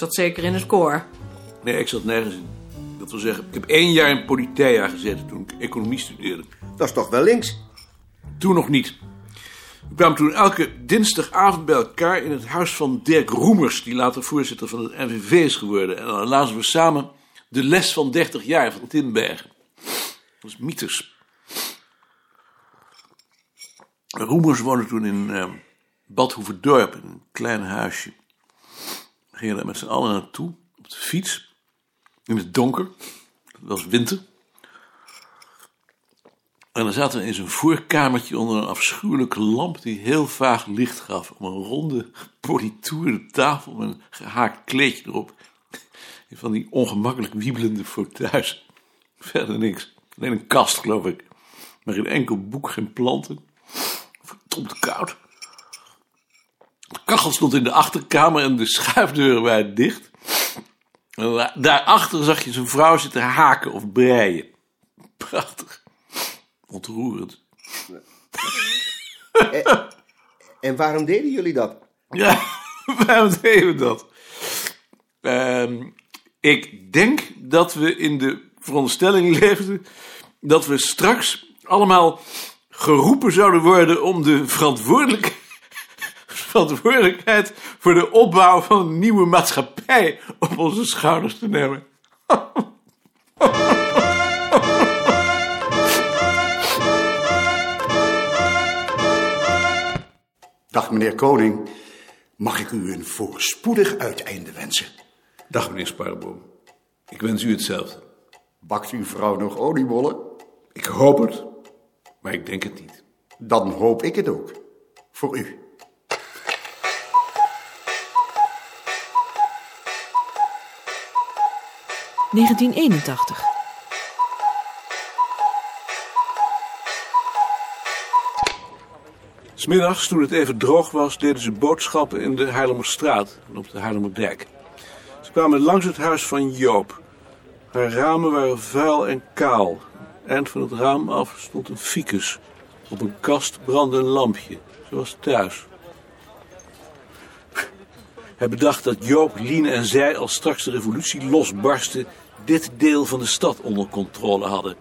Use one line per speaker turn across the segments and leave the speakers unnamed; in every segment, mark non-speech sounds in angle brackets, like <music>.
zat zeker in het koor.
Nee, ik zat nergens in. Dat wil zeggen, ik heb één jaar in Politeia gezeten toen ik economie studeerde.
Dat is toch wel links?
Toen nog niet. We kwamen toen elke dinsdagavond bij elkaar in het huis van Dirk Roemers, die later voorzitter van het NVV is geworden. En dan lazen we samen de les van 30 jaar van Tinbergen. Dat was mythes. Roemers woonde toen in uh, Bad Hoeverdorp, in een klein huisje. Gingen daar met z'n allen naartoe, op de fiets, in het donker. Het was winter. En dan zaten we in zijn voorkamertje onder een afschuwelijke lamp die heel vaag licht gaf. Om een ronde, politoerde tafel met een gehaakt kleedje erop. Van die ongemakkelijk wiebelende fauteuils. Verder niks. Alleen een kast, geloof ik. Maar geen enkel boek, geen planten. Verdomd koud. Kachel stond in de achterkamer en de <laughs> schuifdeuren waren dicht. En daarachter zag je zijn vrouw zitten haken of breien. Prachtig. Ontroerend.
En, en waarom deden jullie dat?
Ja, <laughs> waarom deden we dat? Ehm, ik denk dat we in de veronderstelling <laughs> leefden dat we straks allemaal geroepen zouden worden om de verantwoordelijk, verantwoordelijkheid voor de opbouw van een nieuwe maatschappij op onze schouders te nemen.
Dag meneer Koning, mag ik u een voorspoedig uiteinde wensen?
Dag meneer Sparreboom, ik wens u hetzelfde.
Bakt uw vrouw nog oliebollen?
Ik hoop het, maar ik denk het niet.
Dan hoop ik het ook. Voor u.
...1981.
Smiddags, toen het even droog was, deden ze boodschappen in de Haarlemmerstraat en op de Haarlemmerdijk. Ze kwamen langs het huis van Joop. Haar ramen waren vuil en kaal. Eind van het raam af stond een ficus. Op een kast brandde een lampje, zoals thuis. Hij bedacht dat Joop, Lien en zij, als straks de revolutie losbarstte, dit deel van de stad onder controle hadden.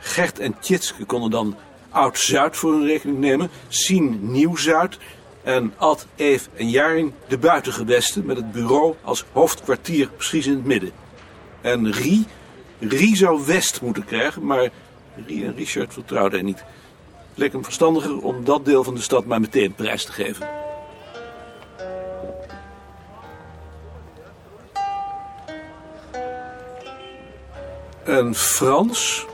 Gert en Tjitske konden dan Oud-Zuid voor hun rekening nemen, Sien Nieuw-Zuid en Ad, Eve en Jaring de buitengewesten met het bureau als hoofdkwartier precies in het midden. En Rie, Rie zou West moeten krijgen, maar Rie en Richard vertrouwden hij niet. Het leek hem verstandiger om dat deel van de stad maar meteen prijs te geven. En Frans,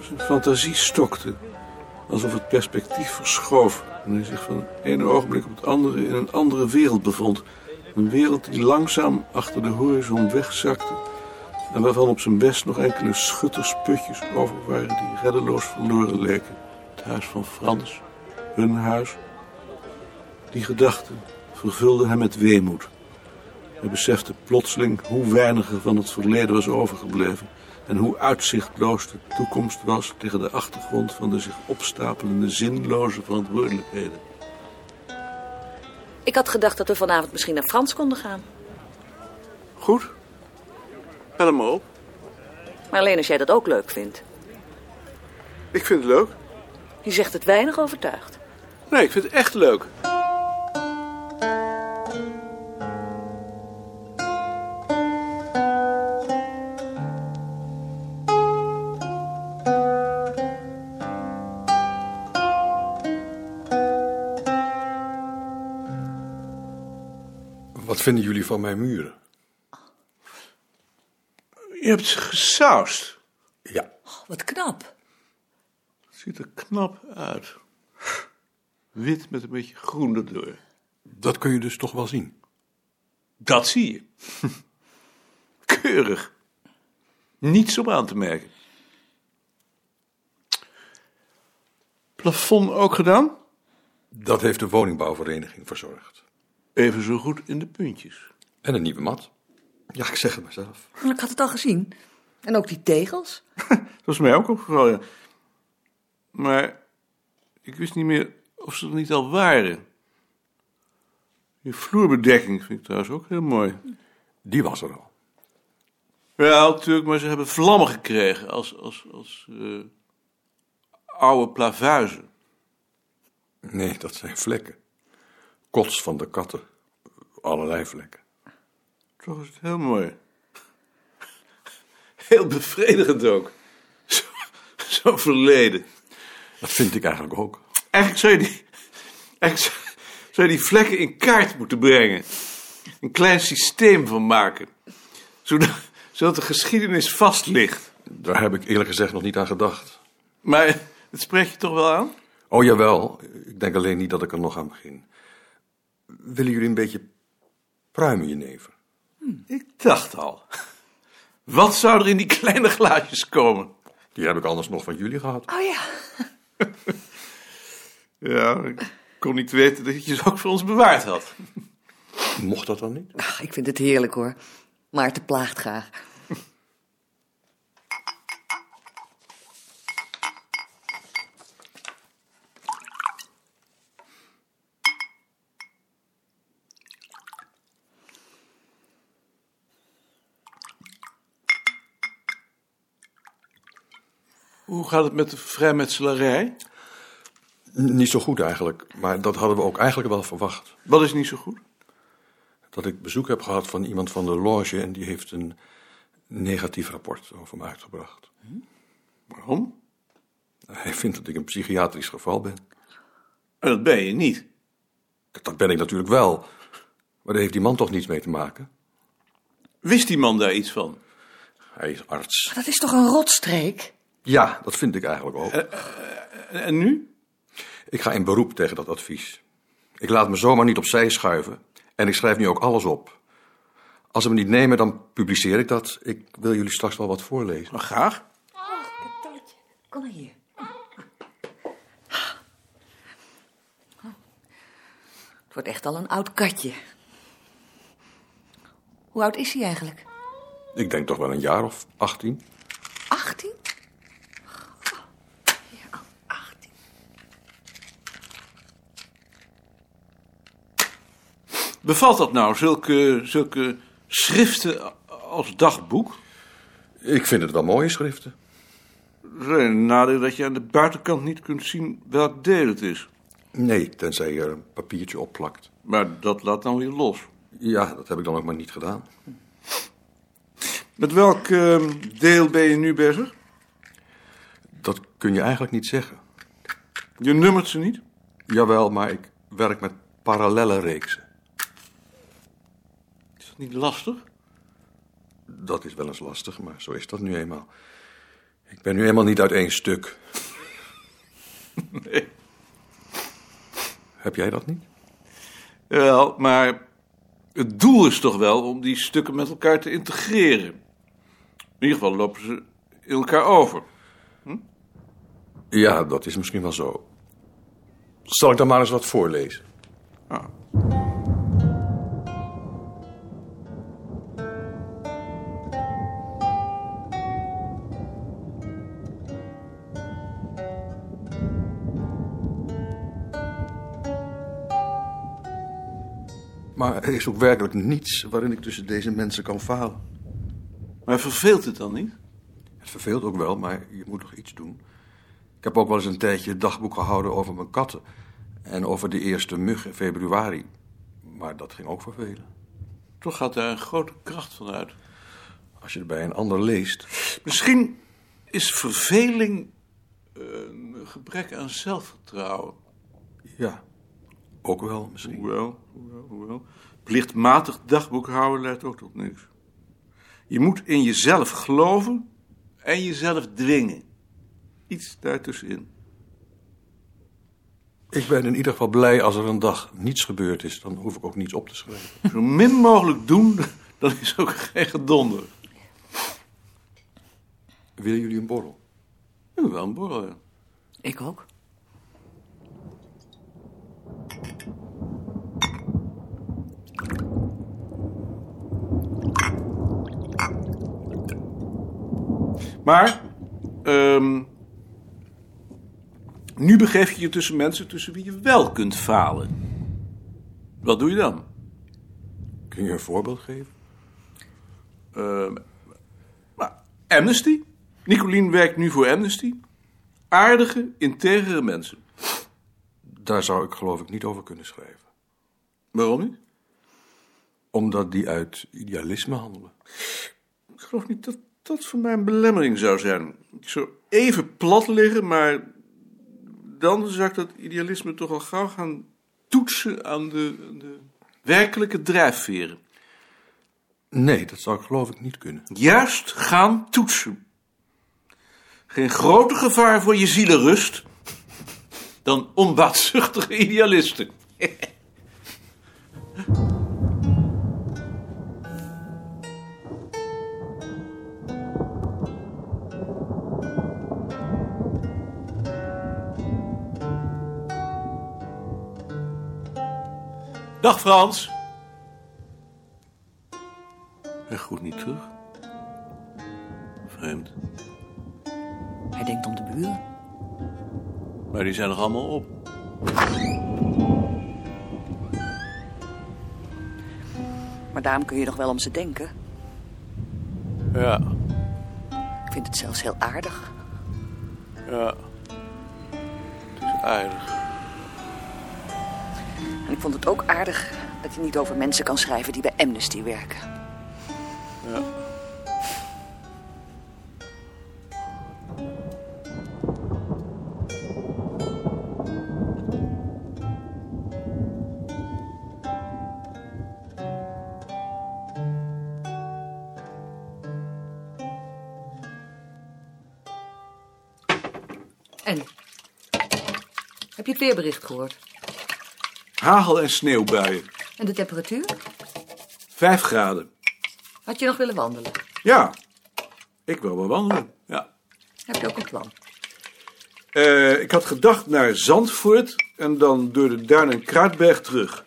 zijn fantasie stokte. Alsof het perspectief verschoof en hij zich van het ene ogenblik op het andere in een andere wereld bevond. Een wereld die langzaam achter de horizon wegzakte en waarvan op zijn best nog enkele schuttersputjes over waren die reddeloos verloren leken. Het huis van Frans, hun huis. Die gedachte vervulde hem met weemoed. Hij besefte plotseling hoe weinig er van het verleden was overgebleven en hoe uitzichtloos de toekomst was tegen de achtergrond van de zich opstapelende zinloze verantwoordelijkheden.
Ik had gedacht dat we vanavond misschien naar Frans konden gaan.
Goed. Bel hem maar op.
Maar alleen als jij dat ook leuk vindt.
Ik vind het leuk.
Je zegt het weinig overtuigd.
Nee, ik vind het echt leuk.
Vinden jullie van mijn muren?
Je hebt ze gesausd.
Ja.
Wat knap.
Het ziet er knap uit. Wit met een beetje groen erdoor.
Dat kun je dus toch wel zien.
Dat zie je. <laughs> Keurig. Niets op aan te merken. Plafond ook gedaan?
Dat heeft de woningbouwvereniging verzorgd.
Even zo goed in de puntjes.
En een nieuwe mat. Ja, ik zeg het maar zelf.
Ik had het al gezien. En ook die tegels. <laughs>
Dat was mij ook opgevallen. ja. Maar ik wist niet meer of ze er niet al waren. Die vloerbedekking vind ik trouwens ook heel mooi.
Die was er al.
Ja, natuurlijk, maar ze hebben vlammen gekregen als, als, als eh, oude plavuizen.
Nee, dat zijn vlekken. Kots van de katten. Allerlei vlekken.
Toch is het heel mooi. <laughs> Heel bevredigend ook. Zo, zo verleden.
Dat vind ik eigenlijk ook.
Eigenlijk zou je die, eigenlijk zou- zou je die vlekken in kaart moeten brengen. Een klein systeem van maken. Zodat, zodat de geschiedenis vast ligt.
Daar heb ik eerlijk gezegd nog niet aan gedacht.
Maar het spreekt je toch wel aan?
Oh jawel, ik denk alleen niet dat ik er nog aan begin. Willen jullie een beetje pruimen, jenever?
Ik dacht al. <laughs> Wat zou er in die kleine glaasjes komen?
Die heb ik anders nog van jullie gehad.
Oh ja. <laughs>
Ja, ik kon niet weten dat je ze ook voor ons bewaard had. <laughs>
Mocht dat dan niet?
Ach, ik vind het heerlijk hoor. Maarten plaagt graag.
Hoe gaat het met de vrijmetselarij?
Niet zo goed eigenlijk, maar dat hadden we ook eigenlijk wel verwacht.
Wat is niet zo goed?
Dat ik bezoek heb gehad van iemand van de loge en die heeft een negatief rapport over me uitgebracht.
Waarom?
Hij vindt dat ik een psychiatrisch geval ben.
En dat ben je niet.
Dat ben ik natuurlijk wel. Maar daar heeft die man toch niets mee te maken?
Wist die man daar iets van?
Hij is arts.
Dat is toch een rotstreek?
Ja, dat vind ik eigenlijk ook.
En, en nu?
Ik ga in beroep tegen dat advies. Ik laat me zomaar niet opzij schuiven en ik schrijf nu ook alles op. Als ze me niet nemen, dan publiceer ik dat. Ik wil jullie straks wel wat voorlezen.
Maar graag.
Kom maar hier. Het wordt echt al een oud katje. Hoe oud is hij eigenlijk?
Ik denk toch wel een jaar of 18.
18? Ja, 18.
Bevalt dat nou, zulke, zulke schriften als dagboek?
Ik vind het wel mooie schriften.
Er is een nadeel dat je aan de buitenkant niet kunt zien welk deel het is.
Nee, tenzij je er een papiertje op plakt.
Maar dat laat dan weer los.
Ja, dat heb ik dan ook maar niet gedaan.
Met welk eh, deel ben je nu bezig?
Dat kun je eigenlijk niet zeggen.
Je nummert ze niet?
Jawel, maar ik werk met parallelle reeksen.
Niet lastig?
Dat is wel eens lastig, maar zo is dat nu eenmaal. Ik ben nu eenmaal niet uit één stuk.
Nee.
Heb jij dat niet?
Wel, maar het doel is toch wel om die stukken met elkaar te integreren. In ieder geval lopen ze in elkaar over.
Ja, dat is misschien wel zo. Zal ik dan maar eens wat voorlezen?
Ah.
Maar er is ook werkelijk niets waarin ik tussen deze mensen kan falen.
Maar verveelt het dan niet?
Het verveelt ook wel, maar je moet toch iets doen. Ik heb ook wel eens een tijdje dagboek gehouden over mijn katten. En over de eerste mug in februari. Maar dat ging ook vervelen.
Toch gaat daar een grote kracht van uit.
Als je het bij een ander leest.
Misschien is verveling eh, een gebrek aan zelfvertrouwen.
Ja, ook wel misschien.
Hoewel, hoewel, hoewel. Plichtmatig dagboek houden leidt ook tot niks. Je moet in jezelf geloven en jezelf dwingen. Iets daartussenin.
Ik ben in ieder geval blij als er een dag niets gebeurd is. Dan hoef ik ook niets op te schrijven. <laughs>
Zo min mogelijk doen, dan is ook geen gedonder.
Willen jullie een borrel?
Ja, wel een borrel, ja.
Ik ook.
Maar, ehm, nu begeef je je tussen mensen tussen wie je wel kunt falen. Wat doe je dan?
Kun je een voorbeeld geven?
Eh, maar Amnesty. Nicolien werkt nu voor Amnesty. Aardige, integere mensen.
Daar zou ik geloof ik niet over kunnen schrijven.
Waarom niet?
Omdat die uit idealisme handelen.
Ik geloof niet dat dat voor mij een belemmering zou zijn. Ik zou even plat liggen, maar dan zou ik dat idealisme toch al gauw gaan toetsen aan de, aan de werkelijke drijfveren.
Nee, dat zou ik geloof ik niet kunnen.
Juist gaan toetsen. Geen groter gevaar voor je zielenrust dan onbaatzuchtige idealisten. Dag Frans. Hij groet niet terug. Vreemd.
Hij denkt om de buren.
Maar die zijn nog allemaal op.
Maar daarom kun je nog wel om ze denken.
Ja,
Ik vind het zelfs heel aardig.
ja. Het is aardig.
En ik vond het ook aardig dat je niet over mensen kan schrijven die bij Amnesty werken.
Ja.
En? Heb je het weerbericht gehoord?
Hagel- en sneeuwbuien.
En de temperatuur?
Vijf graden.
Had je nog willen wandelen?
Ja, ik wil wel wandelen. Ja.
Heb je ook een plan?
Eh, ik had gedacht naar Zandvoort en dan door de Duin en Kruidberg terug.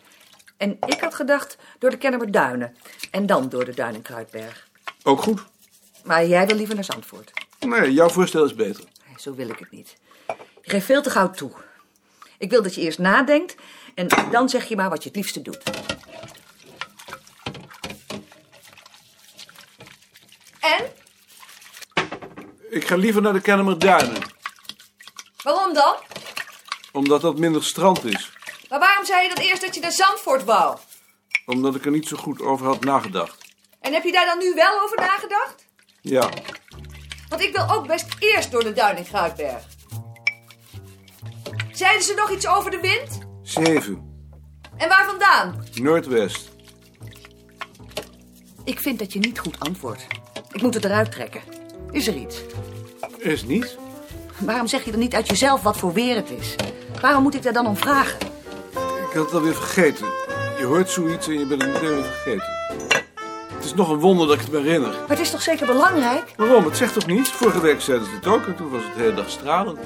En ik had gedacht door de Kennemerduinen. En dan door de Duin en Kruidberg.
Ook goed.
Maar jij wil liever naar Zandvoort.
Nee, jouw voorstel is beter.
Nee, Zo wil ik het niet. Je geeft veel te gauw toe. Ik wil dat je eerst nadenkt en dan zeg je maar wat je het liefste doet. En?
Ik ga liever naar de Kennemerduinen,
Waarom dan?
omdat dat minder strand is.
Maar waarom zei je dan eerst dat je naar Zandvoort wou?
Omdat ik er niet zo goed over had nagedacht.
En heb je daar dan nu wel over nagedacht?
Ja,
Want ik wil ook best eerst door de Duin en Kruidberg. Zeiden ze nog iets over de wind?
Zeven.
En waar vandaan?
Noordwest.
Ik vind dat je niet goed antwoordt. Ik moet het eruit trekken. Is er iets?
Is niet.
Waarom zeg je dan niet uit jezelf wat voor weer het is? Waarom moet ik daar dan om vragen?
Ik had het alweer vergeten. Je hoort zoiets en je bent het meteen weer vergeten. Het is nog een wonder dat ik het me herinner.
Maar het is toch zeker belangrijk?
Waarom? Het zegt toch niets? Vorige week zeiden ze het ook en toen was het de hele dag stralend.